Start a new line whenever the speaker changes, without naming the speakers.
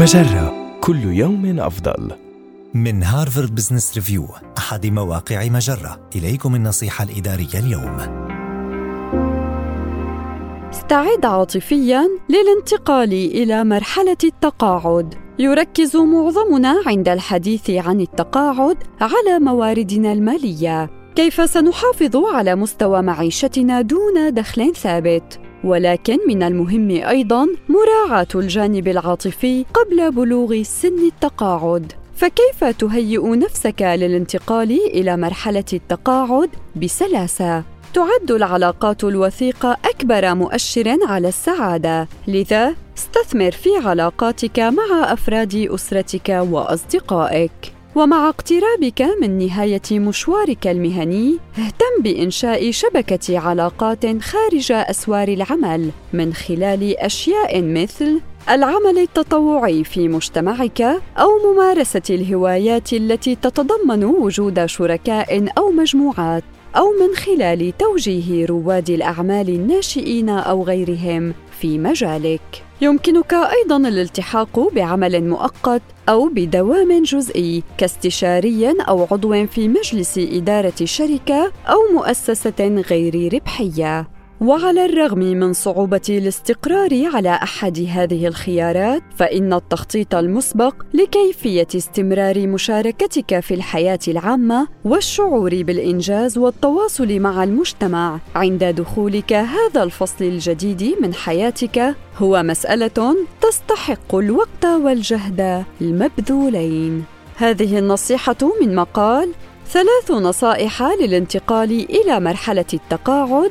مجرة. كل يوم أفضل.
من هارفارد بزنس ريفيو أحد مواقع مجرة. إليكم النصيحة الإدارية اليوم.
استعد عاطفيا للانتقال إلى مرحلة التقاعد. يركز معظمنا عند الحديث عن التقاعد على مواردنا المالية. كيف سنحافظ على مستوى معيشتنا دون دخل ثابت؟ ولكن من المهم أيضا مراعاة الجانب العاطفي قبل بلوغ سن التقاعد. فكيف تهيئ نفسك للانتقال إلى مرحلة التقاعد؟ بسلاسة. تعد العلاقات الوثيقة أكبر مؤشر على السعادة. لذا استثمر في علاقاتك مع أفراد أسرتك وأصدقائك. ومع اقترابك من نهاية مشوارك المهني، اهتم بإنشاء شبكة علاقات خارج أسوار العمل من خلال أشياء مثل العمل التطوعي في مجتمعك أو ممارسة الهوايات التي تتضمن وجود شركاء أو مجموعات أو من خلال توجيه رواد الأعمال الناشئين أو غيرهم في مجالك. يمكنك أيضا الالتحاق بعمل مؤقت أو بدوام جزئي كاستشاري أو عضو في مجلس إدارة شركة أو مؤسسة غير ربحية. وعلى الرغم من صعوبة الاستقرار على أحد هذه الخيارات، فإن التخطيط المسبق لكيفية استمرار مشاركتك في الحياة العامة والشعور بالإنجاز والتواصل مع المجتمع عند دخولك هذا الفصل الجديد من حياتك هو مسألة تستحق الوقت والجهد المبذولين. هذه النصيحة من مقال ثلاث نصائح للانتقال إلى مرحلة التقاعد